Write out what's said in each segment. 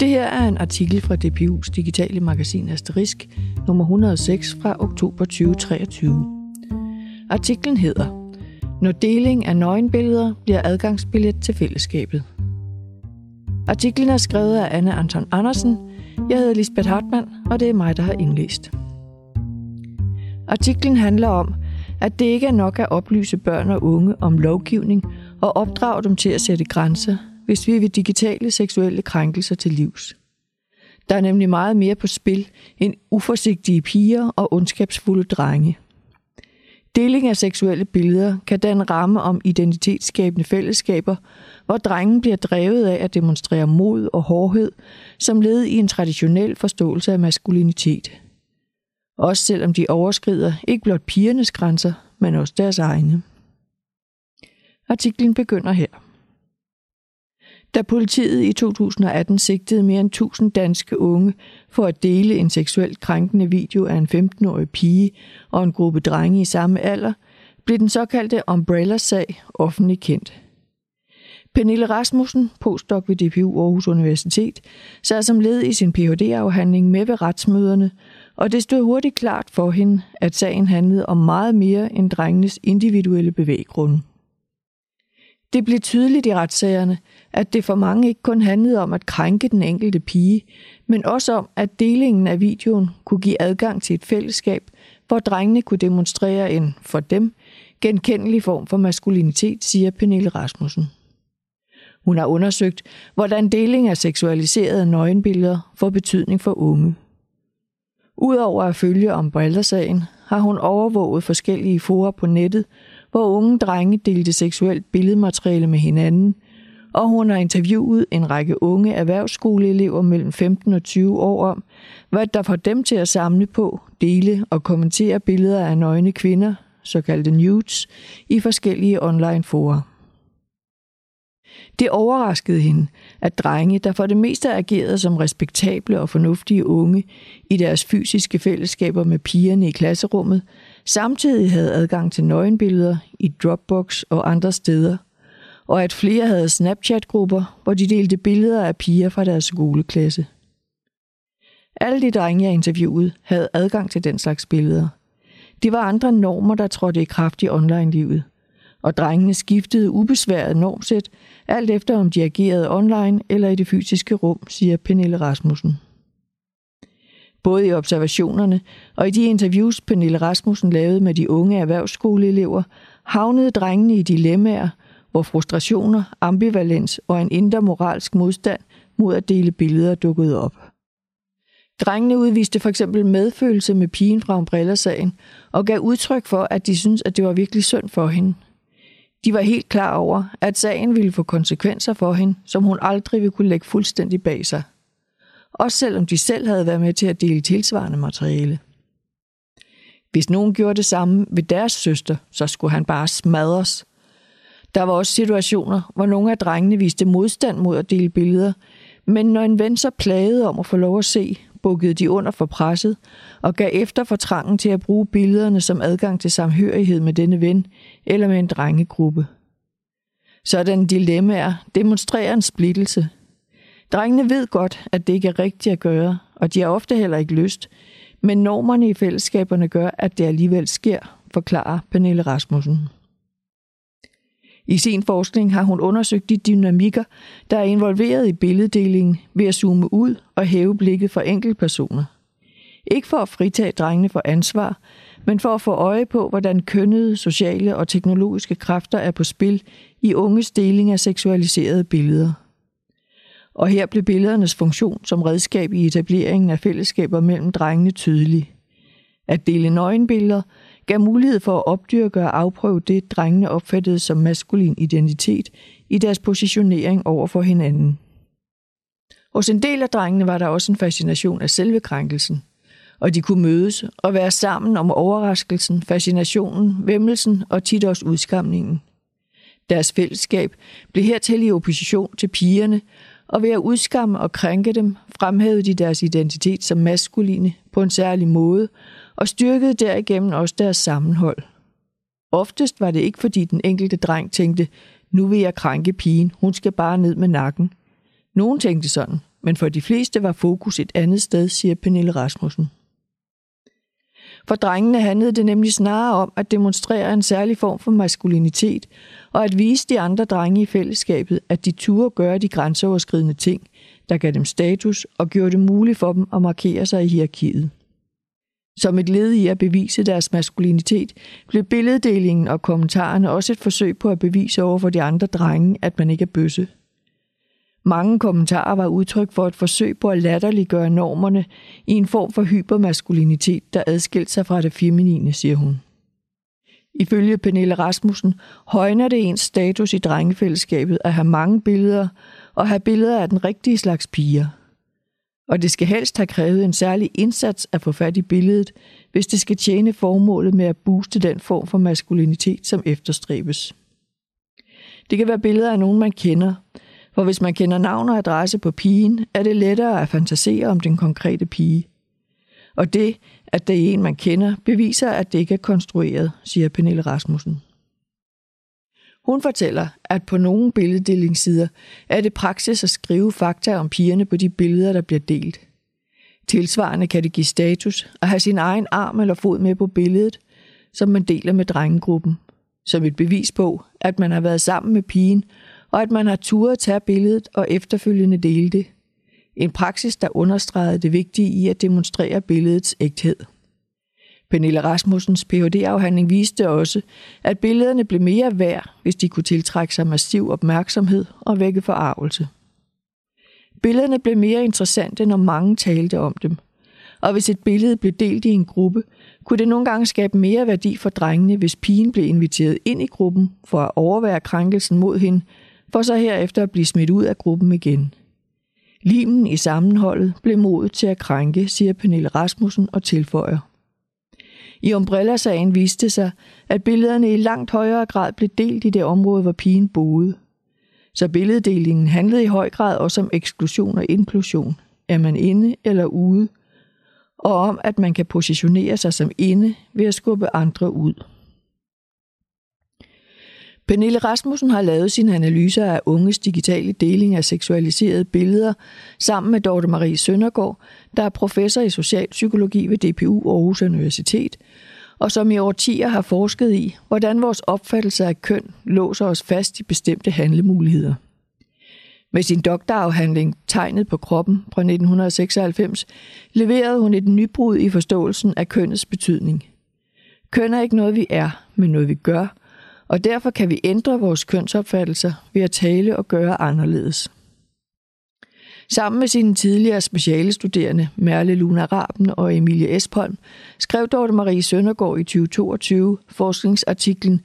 Det her er en artikel fra DPU's digitale magasin Asterisk, nummer 106 fra oktober 2023. Artiklen hedder Når deling af nøgenbilleder bliver adgangsbillet til fællesskabet. Artiklen er skrevet af Anne Anton Andersen. Jeg hedder Lisbeth Hartmann, og det er mig, der har indlæst. Artiklen handler om, at det ikke er nok at oplyse børn og unge om lovgivning og opdrage dem til at sætte grænser, hvis vi vil digitale seksuelle krænkelser til livs. Der er nemlig meget mere på spil end uforsigtige piger og ondskabsfulde drenge. Deling af seksuelle billeder kan danne ramme om identitetsskabende fællesskaber, hvor drengen bliver drevet af at demonstrere mod og hårdhed som led i en traditionel forståelse af maskulinitet. Også selvom de overskrider ikke blot pigernes grænser, men også deres egne. Artiklen begynder her. Da politiet i 2018 sigtede mere end 1000 danske unge for at dele en seksuelt krænkende video af en 15-årig pige og en gruppe drenge i samme alder, blev den såkaldte Umbrella-sag offentlig kendt. Pernille Rasmussen, postdoc ved DPU Aarhus Universitet, sad som led i sin Ph.D.-afhandling med ved retsmøderne, og det stod hurtigt klart for hende, at sagen handlede om meget mere end drengenes individuelle bevæggrunde. Det blev tydeligt i retssagerne, at det for mange ikke kun handlede om at krænke den enkelte pige, men også om, at delingen af videoen kunne give adgang til et fællesskab, hvor drengene kunne demonstrere en, for dem, genkendelig form for maskulinitet, siger Pernille Rasmussen. Hun har undersøgt, hvordan deling af seksualiserede nøgenbilleder får betydning for unge. Udover at følge om sagen har hun overvåget forskellige forer på nettet, hvor unge drenge delte seksuelt billedmateriale med hinanden, og hun har interviewet en række unge erhvervsskoleelever mellem 15 og 20 år om, hvad der får dem til at samle på, dele og kommentere billeder af nøgne kvinder, såkaldte nudes, i forskellige online forer. Det overraskede hende, at drenge, der for det meste agerede som respektable og fornuftige unge i deres fysiske fællesskaber med pigerne i klasserummet, samtidig havde adgang til nøgenbilleder i Dropbox og andre steder, og at flere havde Snapchat-grupper, hvor de delte billeder af piger fra deres skoleklasse. Alle de drenge, jeg interviewede, havde adgang til den slags billeder. Det var andre normer, der trådte i kraft i online-livet – og drengene skiftede ubesværet normsæt, alt efter om de agerede online eller i det fysiske rum, siger Pernille Rasmussen. Både i observationerne og i de interviews, Pernille Rasmussen lavede med de unge erhvervsskoleelever, havnede drengene i dilemmaer, hvor frustrationer, ambivalens og en indre moralsk modstand mod at dele billeder dukkede op. Drengene udviste for eksempel medfølelse med pigen fra Umbrella-sagen og gav udtryk for, at de syntes, at det var virkelig synd for hende – de var helt klar over, at sagen ville få konsekvenser for hende, som hun aldrig ville kunne lægge fuldstændig bag sig. Også selvom de selv havde været med til at dele tilsvarende materiale. Hvis nogen gjorde det samme ved deres søster, så skulle han bare smadres. Der var også situationer, hvor nogle af drengene viste modstand mod at dele billeder, men når en ven så plagede om at få lov at se, bukkede de under for presset og gav efter for trangen til at bruge billederne som adgang til samhørighed med denne ven eller med en drengegruppe. Sådan dilemmaer demonstrerer en splittelse. Drengene ved godt, at det ikke er rigtigt at gøre, og de har ofte heller ikke lyst, men normerne i fællesskaberne gør, at det alligevel sker, forklarer Pernille Rasmussen. I sin forskning har hun undersøgt de dynamikker, der er involveret i billeddelingen ved at zoome ud og hæve blikket for enkeltpersoner. Ikke for at fritage drengene for ansvar, men for at få øje på, hvordan kønnede, sociale og teknologiske kræfter er på spil i unges deling af seksualiserede billeder. Og her blev billedernes funktion som redskab i etableringen af fællesskaber mellem drengene tydelig. At dele nøgenbilleder gav mulighed for at opdyrke og afprøve det, drengene opfattede som maskulin identitet i deres positionering over for hinanden. Hos en del af drengene var der også en fascination af selve krænkelsen, og de kunne mødes og være sammen om overraskelsen, fascinationen, vemmelsen og tit også udskamningen. Deres fællesskab blev hertil i opposition til pigerne, og ved at udskamme og krænke dem, fremhævede de deres identitet som maskuline på en særlig måde, og styrkede derigennem også deres sammenhold. Oftest var det ikke, fordi den enkelte dreng tænkte, nu vil jeg krænke pigen, hun skal bare ned med nakken. Nogen tænkte sådan, men for de fleste var fokus et andet sted, siger Pernille Rasmussen. For drengene handlede det nemlig snarere om at demonstrere en særlig form for maskulinitet, og at vise de andre drenge i fællesskabet, at de turde gøre de grænseoverskridende ting, der gav dem status og gjorde det muligt for dem at markere sig i hierarkiet. Som et led i at bevise deres maskulinitet, blev billeddelingen og kommentarerne også et forsøg på at bevise over for de andre drenge, at man ikke er bøsse. Mange kommentarer var udtryk for et forsøg på at latterliggøre normerne i en form for hypermaskulinitet, der adskilte sig fra det feminine, siger hun. Ifølge Pernille Rasmussen højner det ens status i drengefællesskabet at have mange billeder og have billeder af den rigtige slags piger. Og det skal helst have krævet en særlig indsats at få fat i billedet, hvis det skal tjene formålet med at booste den form for maskulinitet, som efterstræbes. Det kan være billeder af nogen, man kender, for hvis man kender navn og adresse på pigen, er det lettere at fantasere om den konkrete pige. Og det, at det er en, man kender, beviser, at det ikke er konstrueret, siger Pernille Rasmussen. Hun fortæller, at på nogle billeddelingssider er det praksis at skrive fakta om pigerne på de billeder, der bliver delt. Tilsvarende kan det give status at have sin egen arm eller fod med på billedet, som man deler med drengegruppen, som et bevis på, at man har været sammen med pigen og at man har turet at tage billedet og efterfølgende dele det. En praksis, der understregede det vigtige i at demonstrere billedets ægthed. Pernille Rasmussens Ph.D.-afhandling viste også, at billederne blev mere værd, hvis de kunne tiltrække sig massiv opmærksomhed og vække forarvelse. Billederne blev mere interessante, når mange talte om dem. Og hvis et billede blev delt i en gruppe, kunne det nogle gange skabe mere værdi for drengene, hvis pigen blev inviteret ind i gruppen for at overvære krænkelsen mod hende, for så herefter at blive smidt ud af gruppen igen. Limen i sammenholdet blev modet til at krænke, siger Pernille Rasmussen og tilføjer. I Umbrella-sagen viste sig, at billederne i langt højere grad blev delt i det område, hvor pigen boede. Så billeddelingen handlede i høj grad også om eksklusion og inklusion. Er man inde eller ude? Og om, at man kan positionere sig som inde ved at skubbe andre ud. Pernille Rasmussen har lavet sine analyser af unges digitale deling af seksualiserede billeder sammen med Dorte Marie Søndergaard, der er professor i socialpsykologi ved DPU Aarhus Universitet, og som i årtier har forsket i, hvordan vores opfattelse af køn låser os fast i bestemte handlemuligheder. Med sin doktorafhandling Tegnet på kroppen fra 1996 leverede hun et nybrud i forståelsen af kønnets betydning. Køn er ikke noget, vi er, men noget, vi gør – og derfor kan vi ændre vores kønsopfattelser ved at tale og gøre anderledes. Sammen med sine tidligere specialestuderende Merle Luna Raben og Emilie Espholm skrev Dorte Marie Søndergaard i 2022 forskningsartiklen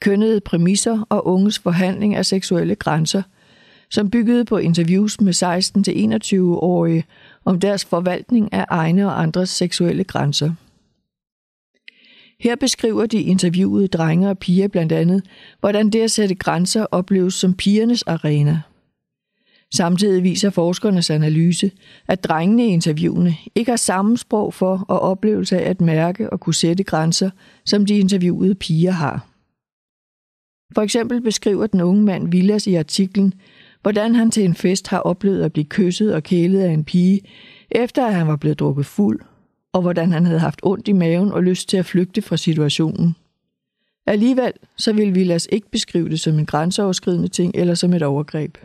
Kønnede præmisser og unges forhandling af seksuelle grænser, som byggede på interviews med 16-21-årige om deres forvaltning af egne og andres seksuelle grænser. Her beskriver de interviewede drenge og piger blandt andet, hvordan det at sætte grænser opleves som pigernes arena. Samtidig viser forskernes analyse, at drengene i interviewene ikke har samme sprog for og oplevelse af at mærke og kunne sætte grænser, som de interviewede piger har. For eksempel beskriver den unge mand Villas i artiklen, hvordan han til en fest har oplevet at blive kysset og kælet af en pige, efter at han var blevet drukket fuld og hvordan han havde haft ondt i maven og lyst til at flygte fra situationen. Alligevel så ville Villas ikke beskrive det som en grænseoverskridende ting eller som et overgreb.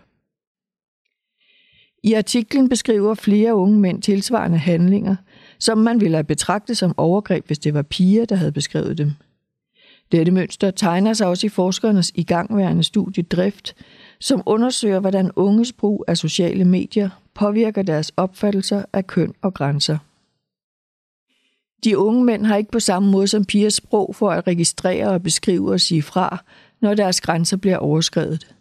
I artiklen beskriver flere unge mænd tilsvarende handlinger, som man ville have betragtet som overgreb, hvis det var piger, der havde beskrevet dem. Dette mønster tegner sig også i forskernes igangværende studie Drift, som undersøger, hvordan unges brug af sociale medier påvirker deres opfattelser af køn og grænser. De unge mænd har ikke på samme måde som piger sprog for at registrere og beskrive og sige fra, når deres grænser bliver overskrevet.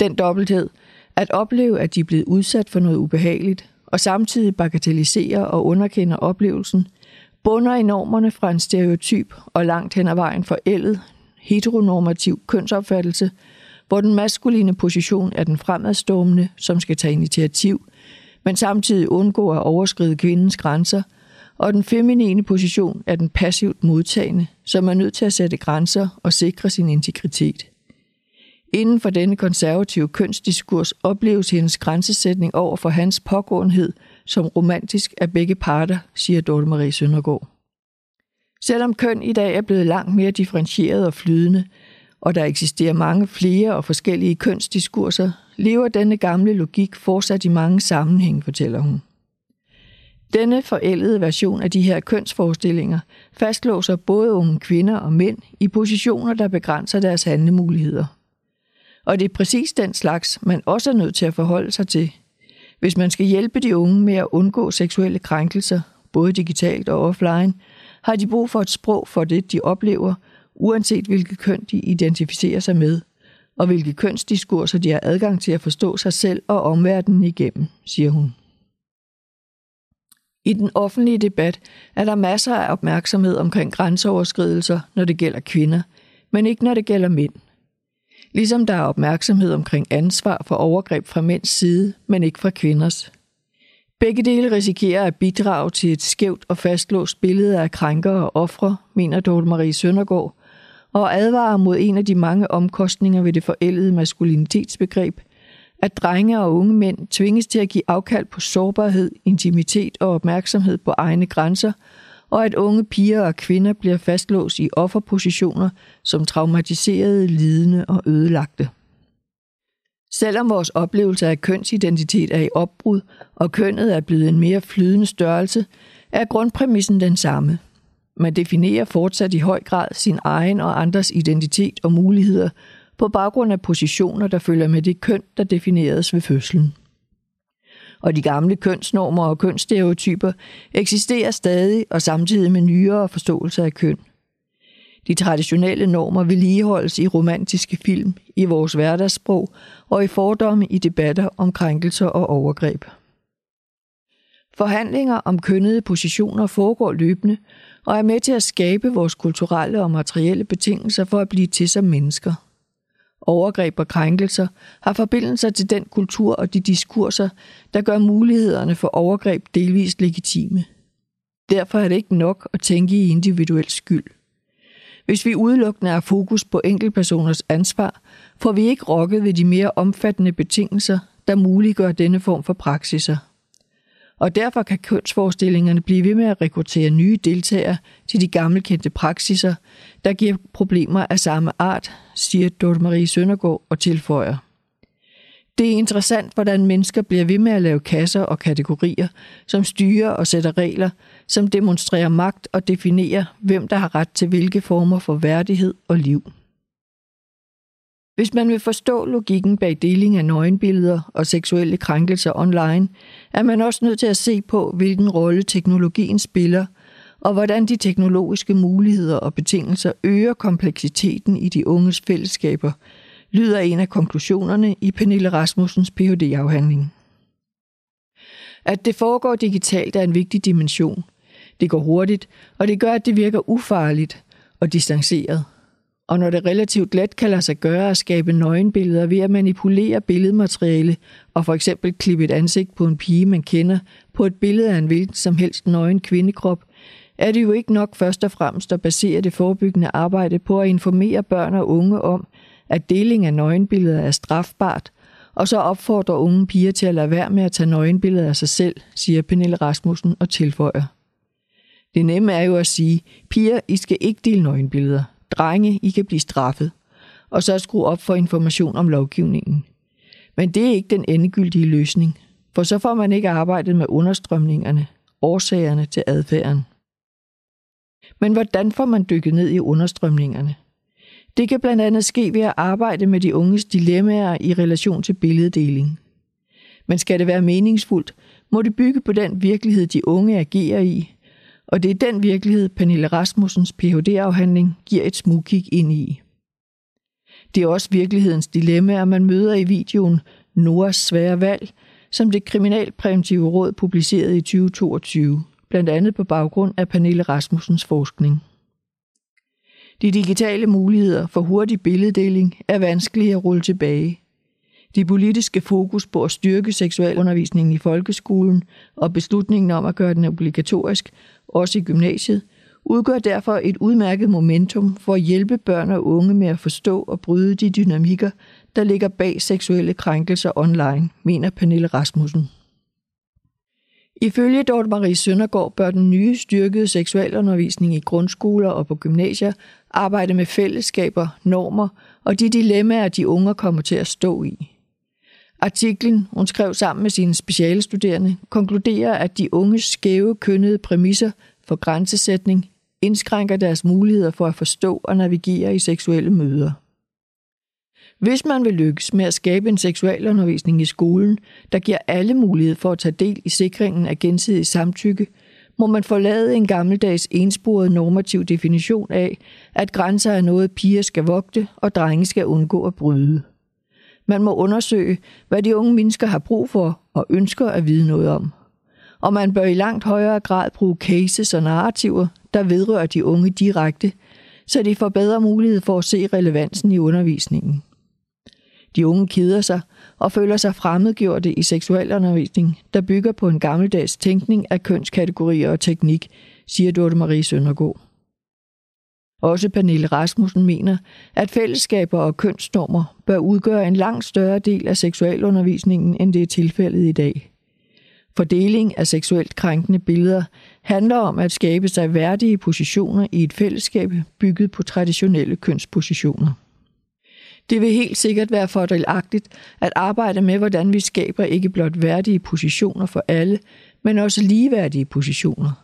Den dobbelthed, at opleve, at de er blevet udsat for noget ubehageligt, og samtidig bagatellisere og underkende oplevelsen, bunder i normerne fra en stereotyp og langt hen ad vejen forældet, heteronormativ kønsopfattelse, hvor den maskuline position er den fremadstormende, som skal tage initiativ, men samtidig undgå at overskride kvindens grænser – og den feminine position er den passivt modtagende, som er nødt til at sætte grænser og sikre sin integritet. Inden for denne konservative kønsdiskurs opleves hendes grænsesætning over for hans pågåenhed som romantisk af begge parter, siger Dorte Marie Søndergaard. Selvom køn i dag er blevet langt mere differentieret og flydende, og der eksisterer mange flere og forskellige kønsdiskurser, lever denne gamle logik fortsat i mange sammenhænge, fortæller hun. Denne forældede version af de her kønsforestillinger fastlåser både unge kvinder og mænd i positioner, der begrænser deres handlemuligheder. Og det er præcis den slags, man også er nødt til at forholde sig til. Hvis man skal hjælpe de unge med at undgå seksuelle krænkelser, både digitalt og offline, har de brug for et sprog for det, de oplever, uanset hvilket køn de identificerer sig med, og hvilke kønsdiskurser de har adgang til at forstå sig selv og omverdenen igennem, siger hun. I den offentlige debat er der masser af opmærksomhed omkring grænseoverskridelser, når det gælder kvinder, men ikke når det gælder mænd. Ligesom der er opmærksomhed omkring ansvar for overgreb fra mænds side, men ikke fra kvinders. Begge dele risikerer at bidrage til et skævt og fastlåst billede af krænkere og ofre, mener Dorte Marie Søndergaard, og advarer mod en af de mange omkostninger ved det forældede maskulinitetsbegreb, at drenge og unge mænd tvinges til at give afkald på sårbarhed, intimitet og opmærksomhed på egne grænser, og at unge piger og kvinder bliver fastlåst i offerpositioner som traumatiserede, lidende og ødelagte. Selvom vores oplevelse af kønsidentitet er i opbrud, og kønnet er blevet en mere flydende størrelse, er grundpræmissen den samme. Man definerer fortsat i høj grad sin egen og andres identitet og muligheder på baggrund af positioner, der følger med det køn, der defineres ved fødslen. Og de gamle kønsnormer og kønsstereotyper eksisterer stadig og samtidig med nyere forståelser af køn – de traditionelle normer vedligeholdes i romantiske film, i vores hverdagssprog og i fordomme i debatter om krænkelser og overgreb. Forhandlinger om kønnede positioner foregår løbende og er med til at skabe vores kulturelle og materielle betingelser for at blive til som mennesker. Overgreb og krænkelser har forbindelser til den kultur og de diskurser, der gør mulighederne for overgreb delvist legitime. Derfor er det ikke nok at tænke i individuel skyld. Hvis vi udelukkende har fokus på enkeltpersoners ansvar, får vi ikke rokket ved de mere omfattende betingelser, der muliggør denne form for praksiser. Og derfor kan kønsforestillingerne blive ved med at rekruttere nye deltagere til de gammelkendte praksiser, der giver problemer af samme art, siger Dorte Marie Søndergaard og tilføjer. Det er interessant, hvordan mennesker bliver ved med at lave kasser og kategorier, som styrer og sætter regler, som demonstrerer magt og definerer, hvem der har ret til hvilke former for værdighed og liv. Hvis man vil forstå logikken bag deling af nøgenbilleder og seksuelle krænkelser online, er man også nødt til at se på, hvilken rolle teknologien spiller, og hvordan de teknologiske muligheder og betingelser øger kompleksiteten i de unges fællesskaber, lyder en af konklusionerne i Pernille Rasmussens Ph.D.-afhandling. At det foregår digitalt er en vigtig dimension. Det går hurtigt, og det gør, at det virker ufarligt og distanceret. Og når det relativt let kan lade sig gøre at skabe nøgenbilleder ved at manipulere billedmateriale og for eksempel klippe et ansigt på en pige, man kender, på et billede af en hvilken som helst nøgen kvindekrop, er det jo ikke nok først og fremmest at basere det forebyggende arbejde på at informere børn og unge om, at deling af nøgenbilleder er strafbart, og så opfordrer unge piger til at lade være med at tage nøgenbilleder af sig selv, siger Pernille Rasmussen og tilføjer. Det nemme er jo at sige, piger, I skal ikke dele nøgenbilleder. Drenge, I kan blive straffet. Og så skrue op for information om lovgivningen. Men det er ikke den endegyldige løsning, for så får man ikke arbejdet med understrømningerne, årsagerne til adfærden. Men hvordan får man dykket ned i understrømningerne? Det kan blandt andet ske ved at arbejde med de unges dilemmaer i relation til billeddeling. Men skal det være meningsfuldt, må det bygge på den virkelighed, de unge agerer i, og det er den virkelighed, Pernille Rasmussens Ph.D.-afhandling giver et smugkig ind i. Det er også virkelighedens dilemmaer, man møder i videoen Noras svære valg, som det kriminalpræventive råd publicerede i 2022, blandt andet på baggrund af Pernille Rasmussens forskning. De digitale muligheder for hurtig billeddeling er vanskelige at rulle tilbage. De politiske fokus på at styrke seksualundervisningen i folkeskolen og beslutningen om at gøre den obligatorisk, også i gymnasiet, udgør derfor et udmærket momentum for at hjælpe børn og unge med at forstå og bryde de dynamikker, der ligger bag seksuelle krænkelser online, mener Pernille Rasmussen. Ifølge Dorte Marie Søndergaard bør den nye styrkede seksualundervisning i grundskoler og på gymnasier arbejde med fællesskaber, normer og de dilemmaer, de unge kommer til at stå i. Artiklen, hun skrev sammen med sine specialestuderende, konkluderer, at de unges skæve kønnede præmisser for grænsesætning indskrænker deres muligheder for at forstå og navigere i seksuelle møder. Hvis man vil lykkes med at skabe en seksualundervisning i skolen, der giver alle mulighed for at tage del i sikringen af gensidig samtykke, må man forlade en gammeldags ensporet normativ definition af, at grænser er noget, piger skal vogte og drenge skal undgå at bryde. Man må undersøge, hvad de unge mennesker har brug for og ønsker at vide noget om. Og man bør i langt højere grad bruge cases og narrativer, der vedrører de unge direkte, så de får bedre mulighed for at se relevansen i undervisningen. De unge keder sig og føler sig fremmedgjorte i seksualundervisning, der bygger på en gammeldags tænkning af kønskategorier og teknik, siger Dorte Marie Søndergaard. Også Pernille Rasmussen mener, at fællesskaber og kønsnormer bør udgøre en langt større del af seksualundervisningen, end det er tilfældet i dag. Fordeling af seksuelt krænkende billeder handler om at skabe sig værdige positioner i et fællesskab bygget på traditionelle kønspositioner. Det vil helt sikkert være fordelagtigt at arbejde med, hvordan vi skaber ikke blot værdige positioner for alle, men også ligeværdige positioner.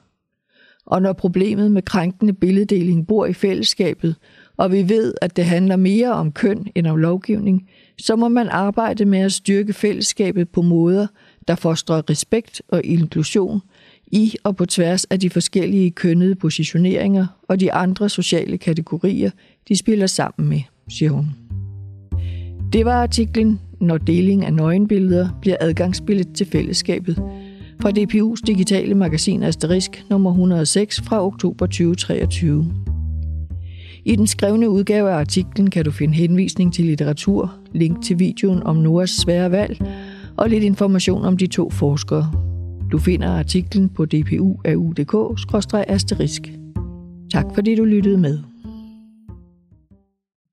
Og når problemet med krænkende billeddeling bor i fællesskabet, og vi ved, at det handler mere om køn end om lovgivning, så må man arbejde med at styrke fællesskabet på måder, der fostrer respekt og inklusion i og på tværs af de forskellige kønnede positioneringer og de andre sociale kategorier, de spiller sammen med, siger hun. Det var artiklen, når deling af nøgenbilleder bliver adgangsbillet til fællesskabet, fra DPU's digitale magasin Asterisk nummer 106 fra oktober 2023. I den skrevne udgave af artiklen kan du finde henvisning til litteratur, link til videoen om Noas svære valg og lidt information om de to forskere. Du finder artiklen på dpu.au.dk-asterisk. Tak fordi du lyttede med.